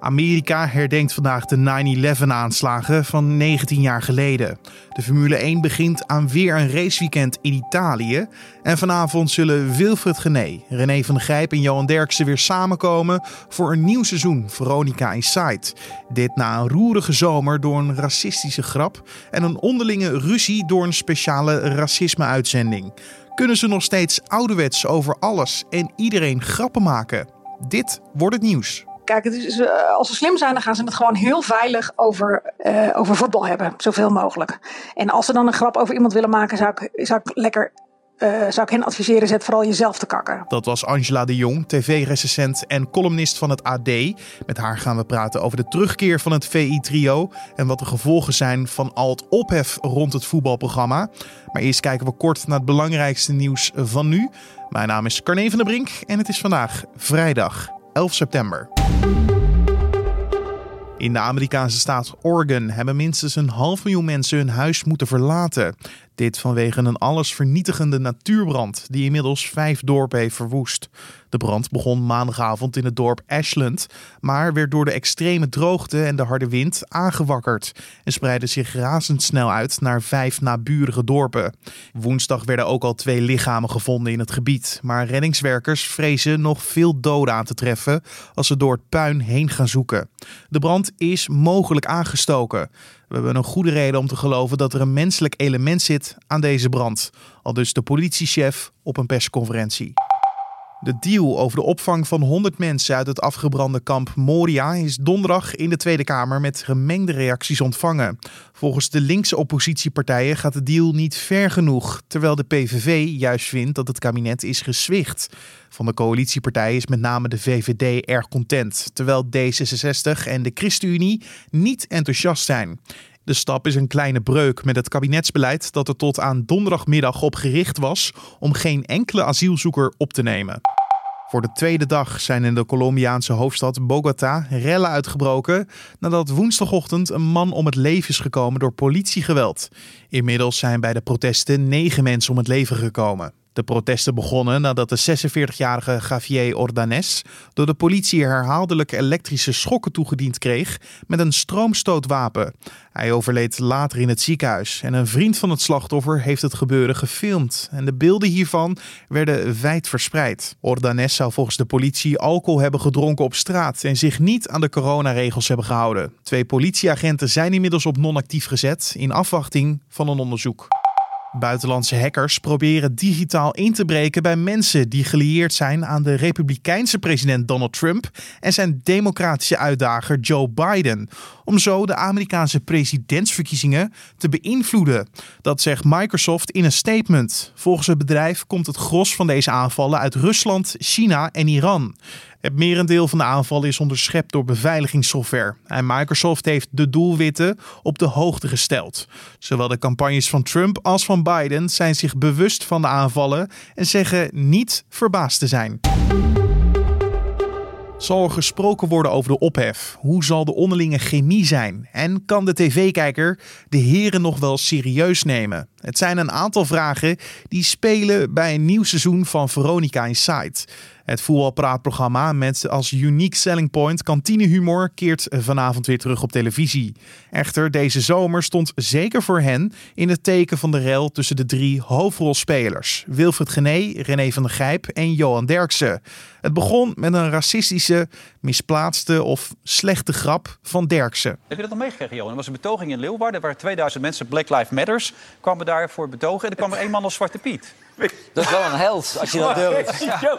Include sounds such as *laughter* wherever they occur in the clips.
Amerika herdenkt vandaag de 9-11 aanslagen van 19 jaar geleden. De Formule 1 begint aan weer een raceweekend in Italië. En vanavond zullen Wilfred Gené, René van der Grijp en Johan Derksen weer samenkomen voor een nieuw seizoen Veronica Inside. Dit na een roerige zomer door een racistische grap en een onderlinge ruzie door een speciale racisme-uitzending. Kunnen ze nog steeds ouderwets over alles en iedereen grappen maken? Dit wordt het nieuws. Kijk, uh, als ze slim zijn, dan gaan ze het gewoon heel veilig over, uh, over voetbal hebben. Zoveel mogelijk. En als ze dan een grap over iemand willen maken, zou ik, zou ik lekker uh, zou ik hen adviseren, zet vooral jezelf te kakken. Dat was Angela de Jong, tv-recensent en columnist van het AD. Met haar gaan we praten over de terugkeer van het VI-trio en wat de gevolgen zijn van al het ophef rond het voetbalprogramma. Maar eerst kijken we kort naar het belangrijkste nieuws van nu. Mijn naam is Carne van der Brink en het is vandaag vrijdag 11 september. In de Amerikaanse staat Oregon hebben minstens een half miljoen mensen hun huis moeten verlaten. Dit vanwege een allesvernietigende natuurbrand die inmiddels vijf dorpen heeft verwoest. De brand begon maandagavond in het dorp Ashland, maar werd door de extreme droogte en de harde wind aangewakkerd en spreidde zich razendsnel uit naar vijf naburige dorpen. Woensdag werden ook al twee lichamen gevonden in het gebied, maar reddingswerkers vrezen nog veel doden aan te treffen als ze door het puin heen gaan zoeken. De brand is mogelijk aangestoken. We hebben een goede reden om te geloven dat er een menselijk element zit aan deze brand. Al dus de politiechef op een persconferentie. De deal over de opvang van 100 mensen uit het afgebrande kamp Moria is donderdag in de Tweede Kamer met gemengde reacties ontvangen. Volgens de linkse oppositiepartijen gaat de deal niet ver genoeg, terwijl de PVV juist vindt dat het kabinet is gezwicht. Van de coalitiepartijen is met name de VVD erg content, terwijl D66 en de ChristenUnie niet enthousiast zijn. De stap is een kleine breuk met het kabinetsbeleid dat er tot aan donderdagmiddag op gericht was om geen enkele asielzoeker op te nemen. Voor de tweede dag zijn in de Colombiaanse hoofdstad Bogota rellen uitgebroken nadat woensdagochtend een man om het leven is gekomen door politiegeweld. Inmiddels zijn bij de protesten negen mensen om het leven gekomen. De protesten begonnen nadat de 46-jarige Javier Ordanes door de politie herhaaldelijk elektrische schokken toegediend kreeg met een stroomstootwapen. Hij overleed later in het ziekenhuis en een vriend van het slachtoffer heeft het gebeuren gefilmd. En de beelden hiervan werden wijd verspreid. Ordanes zou volgens de politie alcohol hebben gedronken op straat en zich niet aan de coronaregels hebben gehouden. Twee politieagenten zijn inmiddels op non-actief gezet in afwachting van een onderzoek. Buitenlandse hackers proberen digitaal in te breken bij mensen die gelieerd zijn aan de republikeinse president Donald Trump en zijn democratische uitdager Joe Biden, om zo de Amerikaanse presidentsverkiezingen te beïnvloeden. Dat zegt Microsoft in een statement. Volgens het bedrijf komt het gros van deze aanvallen uit Rusland, China en Iran. Het merendeel van de aanvallen is onderschept door beveiligingssoftware. En Microsoft heeft de doelwitten op de hoogte gesteld. Zowel de campagnes van Trump als van Biden zijn zich bewust van de aanvallen en zeggen niet verbaasd te zijn. Zal er gesproken worden over de ophef? Hoe zal de onderlinge chemie zijn? En kan de tv-kijker de heren nog wel serieus nemen? Het zijn een aantal vragen die spelen bij een nieuw seizoen van Veronica Inside. Het voetbalpraatprogramma met als unique selling point kantinehumor keert vanavond weer terug op televisie. Echter, deze zomer stond zeker voor hen in het teken van de rel tussen de drie hoofdrolspelers: Wilfred Gené, René van der Gijp en Johan Derksen. Het begon met een racistische, misplaatste of slechte grap van Derksen. Heb je dat nog meegekregen, Johan? Er was een betoging in Leeuwarden waar 2000 mensen, Black Lives Matters, kwamen daar voor betogen. En er kwam er één man als Zwarte Piet. *laughs* Dat is wel een held, als je dat durft. Ja.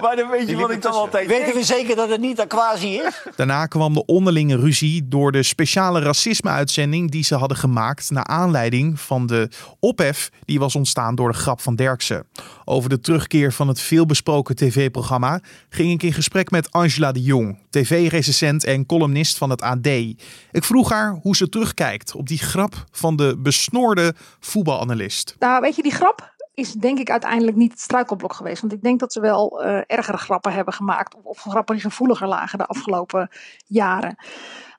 Maar dan weet je wat ik dan altijd Weten we zeker dat het niet Aquasi is? Daarna kwam de onderlinge ruzie door de speciale racisme-uitzending die ze hadden gemaakt naar aanleiding van de ophef die was ontstaan door de grap van Derksen. Over de terugkeer van het veelbesproken tv-programma ging ik in gesprek met Angela de Jong, tv-recensent en columnist van het AD. Ik vroeg haar hoe ze terugkijkt op die grap van de besnoorde voetbalanalist. Nou, weet je, die grap is denk ik uiteindelijk niet het struikelblok geweest. Want ik denk dat ze wel uh, ergere grappen hebben gemaakt. Of, of grappen die gevoeliger lagen de afgelopen jaren.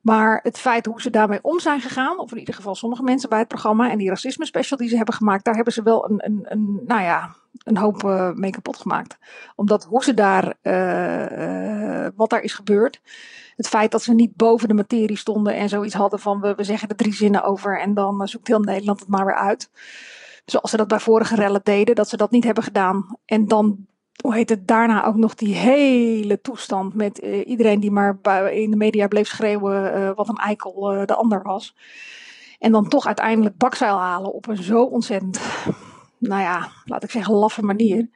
Maar het feit hoe ze daarmee om zijn gegaan, of in ieder geval sommige mensen bij het programma en die racisme special die ze hebben gemaakt, daar hebben ze wel een, een, een nou ja, een hoop uh, mee kapot gemaakt. Omdat hoe ze daar, uh, wat daar is gebeurd, Het feit dat ze niet boven de materie stonden en zoiets hadden van we, we zeggen er drie zinnen over en dan zoekt heel Nederland het maar weer uit. Zoals ze dat bij vorige rellen deden, dat ze dat niet hebben gedaan. En dan hoe heet het, daarna ook nog die hele toestand met uh, iedereen die maar in de media bleef schreeuwen uh, wat een eikel uh, de ander was. En dan toch uiteindelijk bakzeil halen op een zo ontzettend, nou ja, laat ik zeggen, laffe manier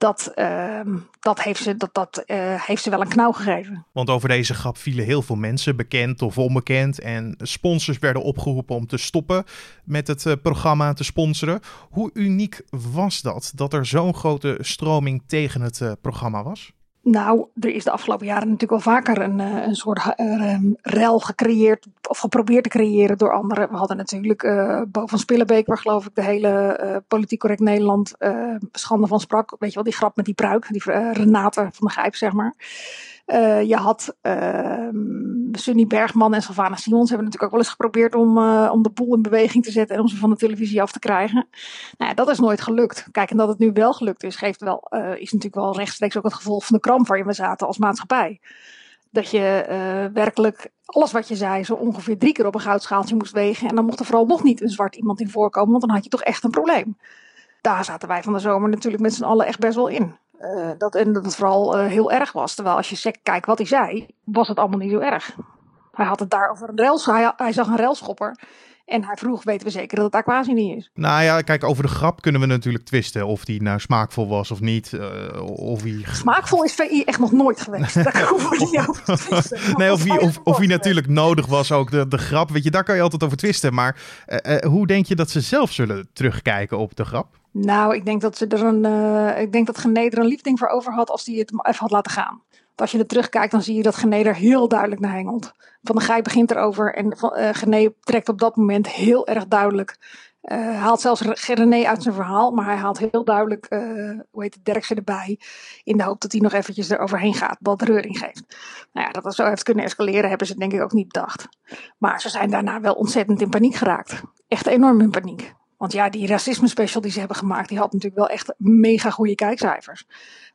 dat, uh, dat, heeft, ze, dat, dat uh, heeft ze wel een knauw gegeven. Want over deze grap vielen heel veel mensen, bekend of onbekend. En sponsors werden opgeroepen om te stoppen met het uh, programma te sponsoren. Hoe uniek was dat, dat er zo'n grote stroming tegen het uh, programma was? Nou, er is de afgelopen jaren natuurlijk wel vaker een, een soort uh, rel gecreëerd of geprobeerd te creëren door anderen. We hadden natuurlijk uh, van Spillebeek, waar geloof ik de hele uh, politiek correct Nederland schande van sprak. Weet je wel, die grap met die pruik, die Renate van de Gijp, zeg maar. Uh, je had uh, Sunny Bergman en Sylvana Simons hebben natuurlijk ook wel eens geprobeerd om, uh, om de boel in beweging te zetten en om ze van de televisie af te krijgen. Nou dat is nooit gelukt. Kijk, en dat het nu wel gelukt is, geeft wel, is natuurlijk wel rechtstreeks ook het gevolg van de kramp waarin we zaten als maatschappij. Dat je werkelijk alles wat je zei zo ongeveer drie keer op een goudschaaltje moest wegen. En dan mocht er vooral nog niet een zwart iemand in voorkomen, want dan had je toch echt een probleem. Daar zaten wij van de zomer natuurlijk met z'n allen echt best wel in. Uh, dat, en dat het vooral uh, heel erg was. Terwijl als je kijkt wat hij zei, was het allemaal niet zo erg. Hij had het daar over een rails, hij, hij zag een railschopper. En hij vroeg, weten we zeker dat het aquasi niet is? Nou ja, kijk, over de grap kunnen we natuurlijk twisten. Of die nou smaakvol was of niet. Uh, of hij... Smaakvol is VI echt nog nooit geweest. *laughs* daar hoeven we niet over te twisten. *laughs* nee, of hij, of, of hij natuurlijk nodig was, ook de, de grap. Weet je, daar kan je altijd over twisten. Maar hoe denk je dat ze zelf zullen terugkijken op de grap? Nou, ik denk dat ze er een. Uh, ik denk dat Gené er een liefding voor over had als hij het even had laten gaan. Want als je er terugkijkt, dan zie je dat Gené er heel duidelijk naar hengelt. Van de Gij begint erover en uh, trekt op dat moment heel erg duidelijk. Uh, haalt zelfs René uit zijn verhaal, maar hij haalt heel duidelijk, hoe heet het, Derksen erbij. In de hoop dat hij nog eventjes eroverheen gaat, wat reuring geeft. Nou ja, dat het zo heeft kunnen escaleren, hebben ze denk ik ook niet bedacht. Maar ze zijn daarna wel ontzettend in paniek geraakt. Echt enorm in paniek. Want ja, die racisme special die ze hebben gemaakt, die had natuurlijk wel echt mega goede kijkcijfers.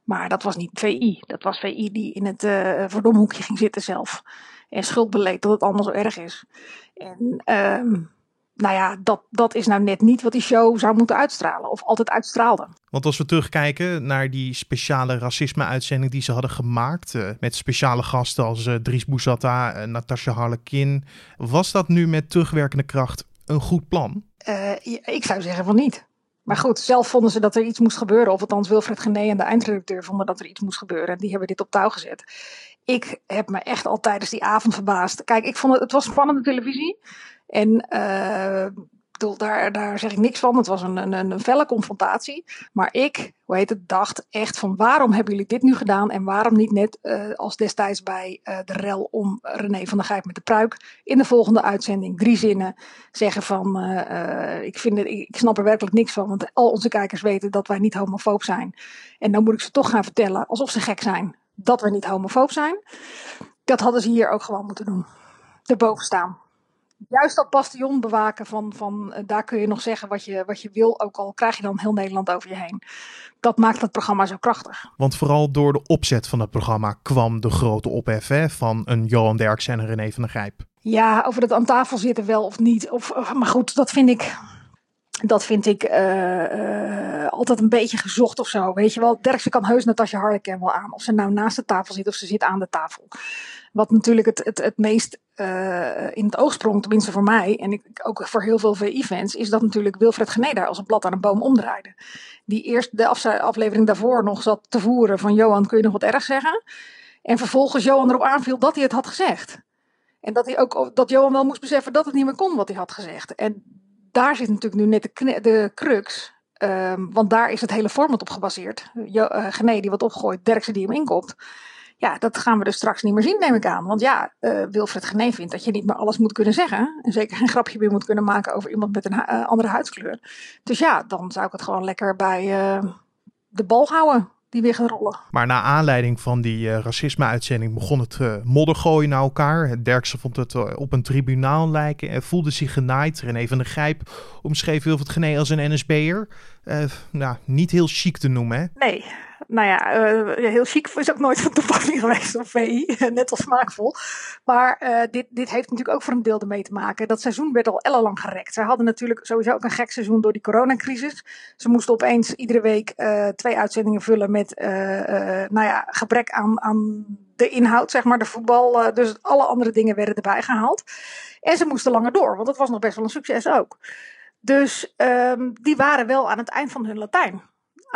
Maar dat was niet VI. Dat was VI die in het uh, verdomhoekje ging zitten zelf. En schuld beleed dat het allemaal zo erg is. En um, nou ja, dat, dat is nou net niet wat die show zou moeten uitstralen. Of altijd uitstraalde. Want als we terugkijken naar die speciale racisme-uitzending die ze hadden gemaakt. Uh, met speciale gasten als uh, Dries Boussata, Natasha Harlekin. Was dat nu met terugwerkende kracht een goed plan? Uh, ik zou zeggen van niet. Maar goed, zelf vonden ze dat er iets moest gebeuren. Of althans Wilfred Gené en de eindredacteur vonden dat er iets moest gebeuren. En die hebben dit op touw gezet. Ik heb me echt al tijdens die avond verbaasd. Kijk, ik vond het, het was spannende televisie. En uh, bedoel, daar, daar zeg ik niks van. Het was een, een, een felle confrontatie. Maar ik, hoe heet het, dacht echt van waarom hebben jullie dit nu gedaan? En waarom niet net uh, als destijds bij uh, de rel om René van der Gijp met de pruik. In de volgende uitzending drie zinnen zeggen van uh, ik, vind ik snap er werkelijk niks van. Want al onze kijkers weten dat wij niet homofoob zijn. En dan moet ik ze toch gaan vertellen, alsof ze gek zijn, dat we niet homofoob zijn. Dat hadden ze hier ook gewoon moeten doen. Erboven staan juist dat bastion bewaken van, van uh, daar kun je nog zeggen wat je, wat je wil, ook al krijg je dan heel Nederland over je heen. Dat maakt het programma zo krachtig. Want vooral door de opzet van het programma kwam de grote ophef hè, van een Johan Derksen en een René van der Grijp. Ja, over dat aan tafel zitten wel of niet. Of, maar goed, dat vind ik, dat vind ik uh, uh, altijd een beetje gezocht of zo. Weet je wel, Derksen kan heus Natasja Harleken wel aan. Of ze nou naast de tafel zit of ze zit aan de tafel. Wat natuurlijk het, het, het meest uh, in het oog sprong, tenminste voor mij, en ik, ook voor heel veel VI-fans, is dat natuurlijk Wilfred Gené daar als een blad aan een boom omdraaide. Die eerst de af, aflevering daarvoor nog zat te voeren van Johan, kun je nog wat erg zeggen? En vervolgens Johan erop aanviel dat hij het had gezegd. En dat, hij ook, dat Johan wel moest beseffen dat het niet meer kon wat hij had gezegd. En daar zit natuurlijk nu net de, de crux. Um, want daar is het hele format op gebaseerd. Jo, uh, Gené die wat opgooit, Derksen die hem inkomt. Ja, dat gaan we dus straks niet meer zien, neem ik aan. Want ja, uh, Wilfred Gené vindt dat je niet meer alles moet kunnen zeggen. En zeker geen grapje meer moet kunnen maken over iemand met een uh, andere huidskleur. Dus ja, dan zou ik het gewoon lekker bij de bal houden die weer gaan rollen. Maar na aanleiding van die uh, racisme-uitzending begon het uh, moddergooien naar elkaar. Derksen vond het uh, op een tribunaal lijken en voelde zich genaaid. René van der Grijp omschreef Wilfred Gené als een NSB'er. nou, niet heel chic te noemen, hè? Nee, Nou ja, uh, heel chic is ook nooit van toepassing geweest op VI. Net als smaakvol. Maar uh, dit, dit heeft natuurlijk ook voor een deel ermee te maken. Dat seizoen werd al ellenlang gerekt. Ze hadden natuurlijk sowieso ook een gek seizoen door die coronacrisis. Ze moesten opeens iedere week twee uitzendingen vullen met nou ja, gebrek aan, aan de inhoud, zeg maar, de voetbal. dus alle andere dingen werden erbij gehaald. En ze moesten langer door, want het was nog best wel een succes ook. Dus um, die waren wel aan het eind van hun Latijn.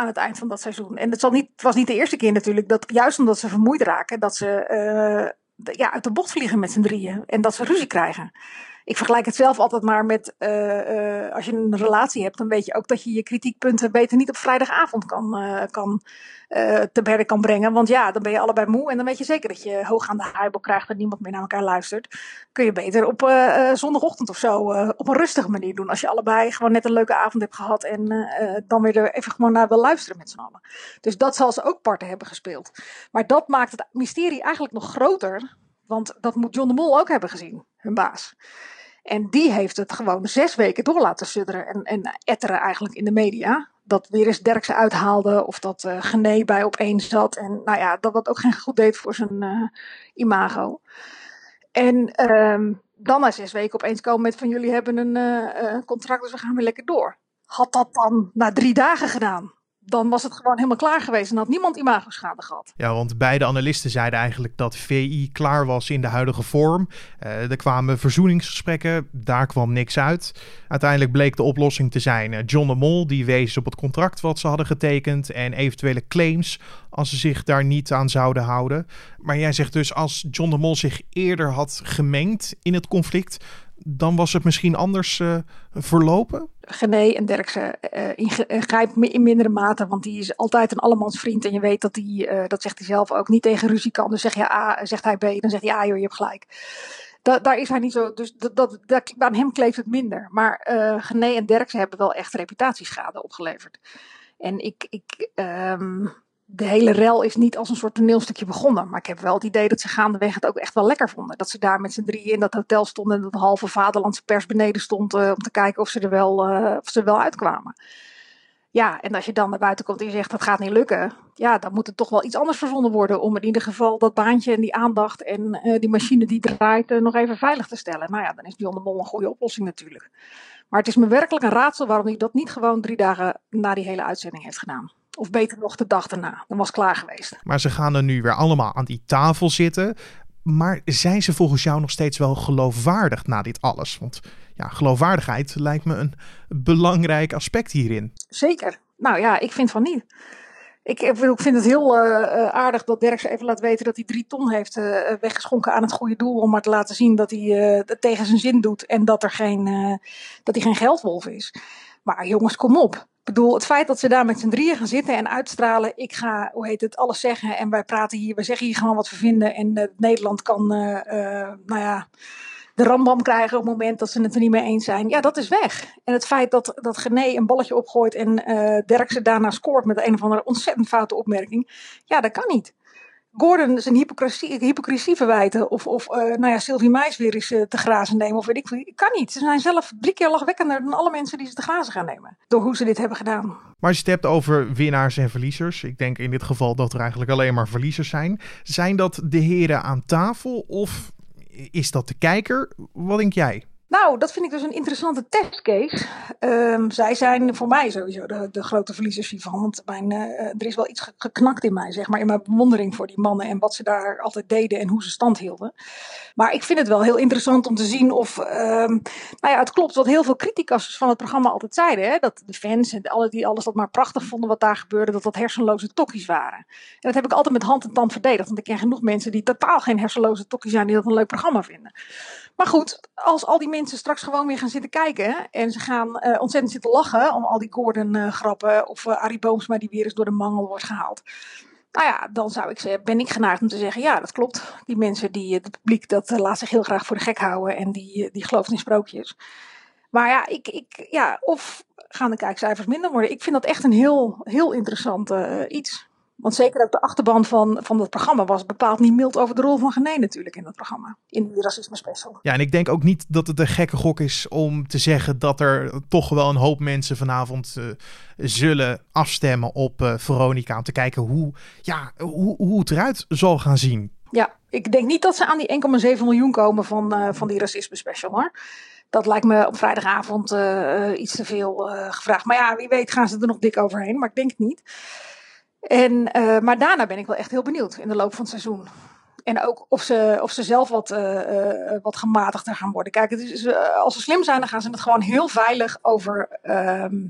Aan het eind van dat seizoen. En het, zal niet, was niet de eerste keer natuurlijk dat, juist omdat ze vermoeid raken, dat ze uh, ja, uit de bocht vliegen met z'n drieën. En dat ze ruzie krijgen ik vergelijk het zelf altijd maar met uh, uh, als je een relatie hebt, dan weet je ook dat je je kritiekpunten beter niet op vrijdagavond kan, uh, kan te berden kan brengen. Want ja, dan ben je allebei moe en dan weet je zeker dat je hoog aan de heibel krijgt en niemand meer naar elkaar luistert. Kun je beter op zondagochtend of zo op een rustige manier doen. Als je allebei gewoon net een leuke avond hebt gehad en dan weer er even gewoon naar wil luisteren met z'n allen. Dus dat zal ze ook parten hebben gespeeld. Maar dat maakt het mysterie eigenlijk nog groter. Want dat moet John de Mol ook hebben gezien, hun baas. En die heeft het gewoon zes weken door laten sudderen en, en etteren eigenlijk in de media. Dat weer eens Derksen uithaalde of dat uh, Gené bij opeens zat. En nou ja, dat dat ook geen goed deed voor zijn uh, imago. En um, dan na zes weken opeens komen met van jullie hebben een uh, contract, dus we gaan weer lekker door. Had dat dan na drie dagen gedaan? Dan was het gewoon helemaal klaar geweest en had niemand imagoschade gehad. Ja, want beide analisten zeiden eigenlijk dat VI klaar was in de huidige vorm. Uh, er kwamen verzoeningsgesprekken, daar kwam niks uit. Uiteindelijk bleek de oplossing te zijn uh, John de Mol, die wees op het contract wat ze hadden getekend en eventuele claims als ze zich daar niet aan zouden houden. Maar jij zegt dus als John de Mol zich eerder had gemengd in het conflict, dan was het misschien anders uh, verlopen? Gené en Derksen uh, in mindere mate, want die is altijd een allemans vriend. En je weet dat hij, dat zegt hij zelf ook, niet tegen ruzie kan. Dus zeg je A, zegt hij B, dan zegt hij A, joh, je hebt gelijk. Da daar is hij niet zo, dus dat, aan hem kleeft het minder. Maar Gené en Derksen hebben wel echt reputatieschade opgeleverd. En ik, ik um, de hele rel is niet als een soort toneelstukje begonnen. Maar ik heb wel het idee dat ze gaandeweg het ook echt wel lekker vonden. Dat ze daar met z'n drieën in dat hotel stonden en dat halve vaderlandse pers beneden stond uh, om te kijken of ze er wel, uh, of ze wel uitkwamen. Ja, en als je dan naar buiten komt en je zegt dat gaat niet lukken, ja, dan moet er toch wel iets anders verzonnen worden om in ieder geval dat baantje en die aandacht en uh, die machine die draait nog even veilig te stellen. Nou ja, dan is John de Mol een goede oplossing natuurlijk. Maar het is me werkelijk een raadsel waarom hij dat niet gewoon drie dagen na die hele uitzending heeft gedaan. Of beter nog de dag daarna. Dan was het klaar geweest. Maar ze gaan er nu weer allemaal aan die tafel zitten. Maar zijn ze volgens jou nog steeds wel geloofwaardig na dit alles? Want ja, geloofwaardigheid lijkt me een belangrijk aspect hierin. Zeker. Nou ja, ik vind van niet. Ik, ik vind het heel uh, aardig dat Dirk even laat weten dat hij drie ton heeft uh, weggeschonken aan het goede doel. Om maar te laten zien dat hij het tegen zijn zin doet en dat, er geen, dat hij geen geldwolf is. Maar jongens, kom op. Bedoel, het feit dat ze daar met z'n drieën gaan zitten en uitstralen. Ik ga, hoe heet het, alles zeggen. En wij praten hier, we zeggen hier gewoon wat we vinden. En uh, Nederland kan, uh, uh, nou ja, de rambam krijgen op het moment dat ze het er niet mee eens zijn. Ja, dat is weg. En het feit dat, dat Gené een balletje opgooit en Derksen daarna scoort met een of andere ontzettend foute opmerking. Ja, dat kan niet. Gordon zijn hypocrisie, hypocrisie verwijten. Of, of uh, nou ja, Sylvie Meis weer eens uh, te grazen nemen. Of ik. Kan niet. Ze zijn zelf drie keer lachwekkender dan alle mensen die ze te grazen gaan nemen. Door hoe ze dit hebben gedaan. Maar als je het hebt over winnaars en verliezers. Ik denk in dit geval dat er eigenlijk alleen maar verliezers zijn. Zijn dat de heren aan tafel of is dat de kijker? Wat denk jij? Nou, dat vind ik dus een interessante testcase. Um, zij zijn voor mij sowieso de, de grote verliezers hiervan. Want uh, er is wel iets geknakt in mij, zeg maar. In mijn bewondering voor die mannen en wat ze daar altijd deden en hoe ze stand hielden. Maar ik vind het wel heel interessant om te zien of. Um, nou ja, het klopt wat heel veel criticasters van het programma altijd zeiden. Hè? Dat de fans en alle die alles dat maar prachtig vonden wat daar gebeurde, dat dat hersenloze tokkies waren. En dat heb ik altijd met hand en tand verdedigd. Want ik ken genoeg mensen die totaal geen hersenloze tokkies zijn, die dat een leuk programma vinden. Maar goed, als al die mensen straks gewoon weer gaan zitten kijken en ze gaan uh, ontzettend zitten lachen om al die Gordon-grappen uh, of uh, Arie Boomsma die weer eens door de mangel wordt gehaald. Nou ja, dan zou ik zeggen, ben ik geneigd om te zeggen, ja, dat klopt. Die mensen, die, het publiek, dat laat zich heel graag voor de gek houden en die, die gelooft in sprookjes. Maar ja, ik, ik, ja, of gaan de kijkcijfers minder worden? Ik vind dat echt een heel, heel interessant iets Want zeker ook de achterban van, van dat programma was bepaald niet mild over de rol van Gené natuurlijk in dat programma. In die racisme special. Ja, en ik denk ook niet dat het een gekke gok is om te zeggen dat er toch wel een hoop mensen vanavond uh, zullen afstemmen op uh, Veronica. Om te kijken hoe, ja, hoe, hoe het eruit zal gaan zien. Ja, ik denk niet dat ze aan die 1,7 miljoen komen van, uh, van die racisme special hoor. Dat lijkt me op vrijdagavond iets te veel gevraagd. Maar ja, wie weet gaan ze er nog dik overheen. Maar ik denk het niet. En, uh, maar daarna ben ik wel echt heel benieuwd in de loop van het seizoen. En ook of ze, of ze zelf wat, uh, uh, wat gematigder gaan worden. Kijk, het is, als ze slim zijn, dan gaan ze het gewoon heel veilig over, ehm,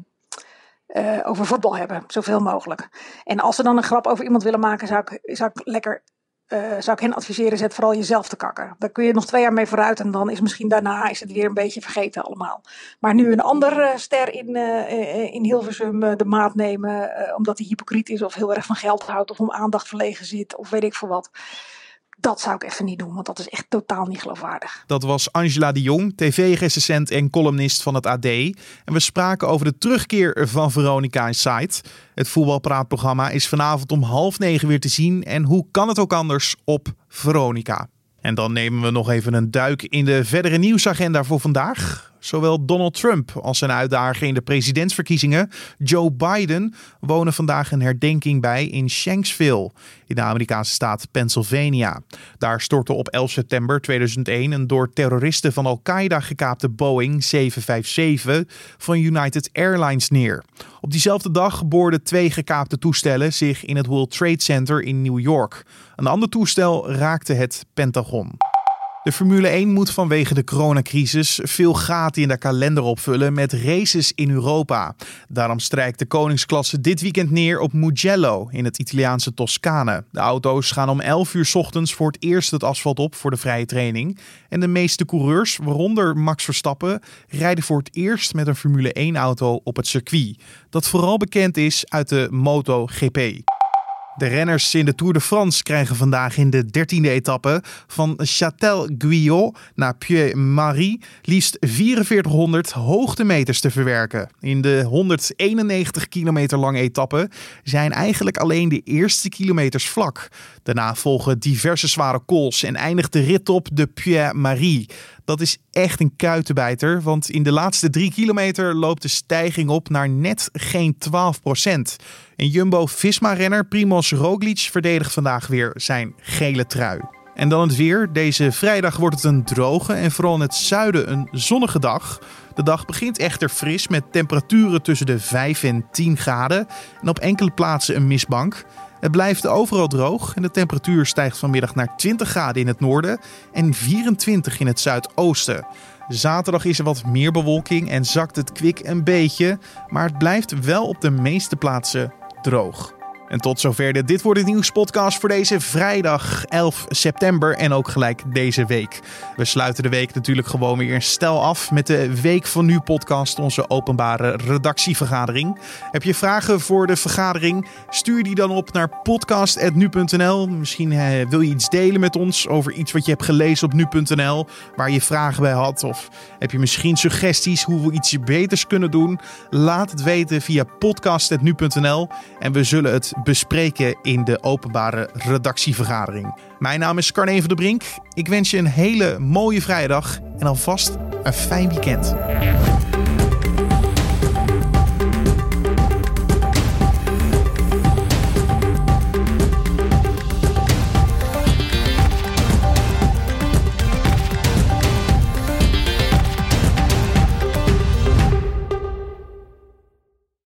over voetbal hebben. Zoveel mogelijk. En als ze dan een grap over iemand willen maken, zou ik, zou ik lekker uh, zou ik hen adviseren, zet vooral jezelf te kakken. Daar kun je nog twee jaar mee vooruit en dan is misschien daarna is het weer een beetje vergeten allemaal. Maar nu een ander uh, ster in, uh, in Hilversum de maat nemen, omdat hij hypocriet is of heel erg van geld houdt of om aandacht verlegen zit of weet ik veel wat. Dat zou ik even niet doen, want dat is echt totaal niet geloofwaardig. Dat was Angela de Jong, tv-recensent en columnist van het AD. En we spraken over de terugkeer van Veronica Inside. Het voetbalpraatprogramma is vanavond om half negen weer te zien. En hoe kan het ook anders op Veronica? En dan nemen we nog even een duik in de verdere nieuwsagenda voor vandaag. Zowel Donald Trump als zijn uitdager in de presidentsverkiezingen, Joe Biden, wonen vandaag een herdenking bij in Shanksville, in de Amerikaanse staat Pennsylvania. Daar stortte op 11 september 2001 een door terroristen van Al-Qaeda gekaapte Boeing 757 van United Airlines neer. Op diezelfde dag boorden twee gekaapte toestellen zich in het World Trade Center in New York. Een ander toestel raakte het Pentagon. De Formule 1 moet vanwege de coronacrisis veel gaten in de kalender opvullen met races in Europa. Daarom strijkt de koningsklasse dit weekend neer op Mugello in het Italiaanse Toscane. De auto's gaan om 11 uur ochtends voor het eerst het asfalt op voor de vrije training. En de meeste coureurs, waaronder Max Verstappen, rijden voor het eerst met een Formule 1 auto op het circuit. Dat vooral bekend is uit de MotoGP. De renners in de Tour de France krijgen vandaag in de 13e etappe van Châtel-Guyot naar Puy-Marie liefst 4400 hoogtemeters te verwerken. In de 191 kilometer lange etappe zijn eigenlijk alleen de eerste kilometers vlak. Daarna volgen diverse zware kools en eindigt de rit op de Puy-Marie. Dat is echt een kuitenbijter, want in de laatste drie kilometer loopt de stijging op naar net geen 12 procent. En Jumbo-Visma-renner Primoz Roglic verdedigt vandaag weer zijn gele trui. En dan het weer. Deze vrijdag wordt het een droge en vooral in het zuiden een zonnige dag. De dag begint echter fris met temperaturen tussen de 5 en 10 graden en op enkele plaatsen een mistbank. Het blijft overal droog en de temperatuur stijgt vanmiddag naar 20 graden in het noorden en 24 in het zuidoosten. Zaterdag is er wat meer bewolking en zakt het kwik een beetje, maar het blijft wel op de meeste plaatsen droog. En tot zover de Dit Wordt Het Nieuws podcast voor deze vrijdag 11 september en ook gelijk deze week. We sluiten de week natuurlijk gewoon weer stel af met de Week van Nu podcast, onze openbare redactievergadering. Heb je vragen voor de vergadering? Stuur die dan op naar podcast.nu.nl. Misschien eh, wil je iets delen met ons over iets wat je hebt gelezen op nu.nl, waar je vragen bij had. Of heb je misschien suggesties hoe we iets beters kunnen doen? Laat het weten via podcast.nu.nl en we zullen het bespreken in de openbare redactievergadering. Mijn naam is Carne van der Brink. Ik wens je een hele mooie vrijdag en alvast een fijn weekend.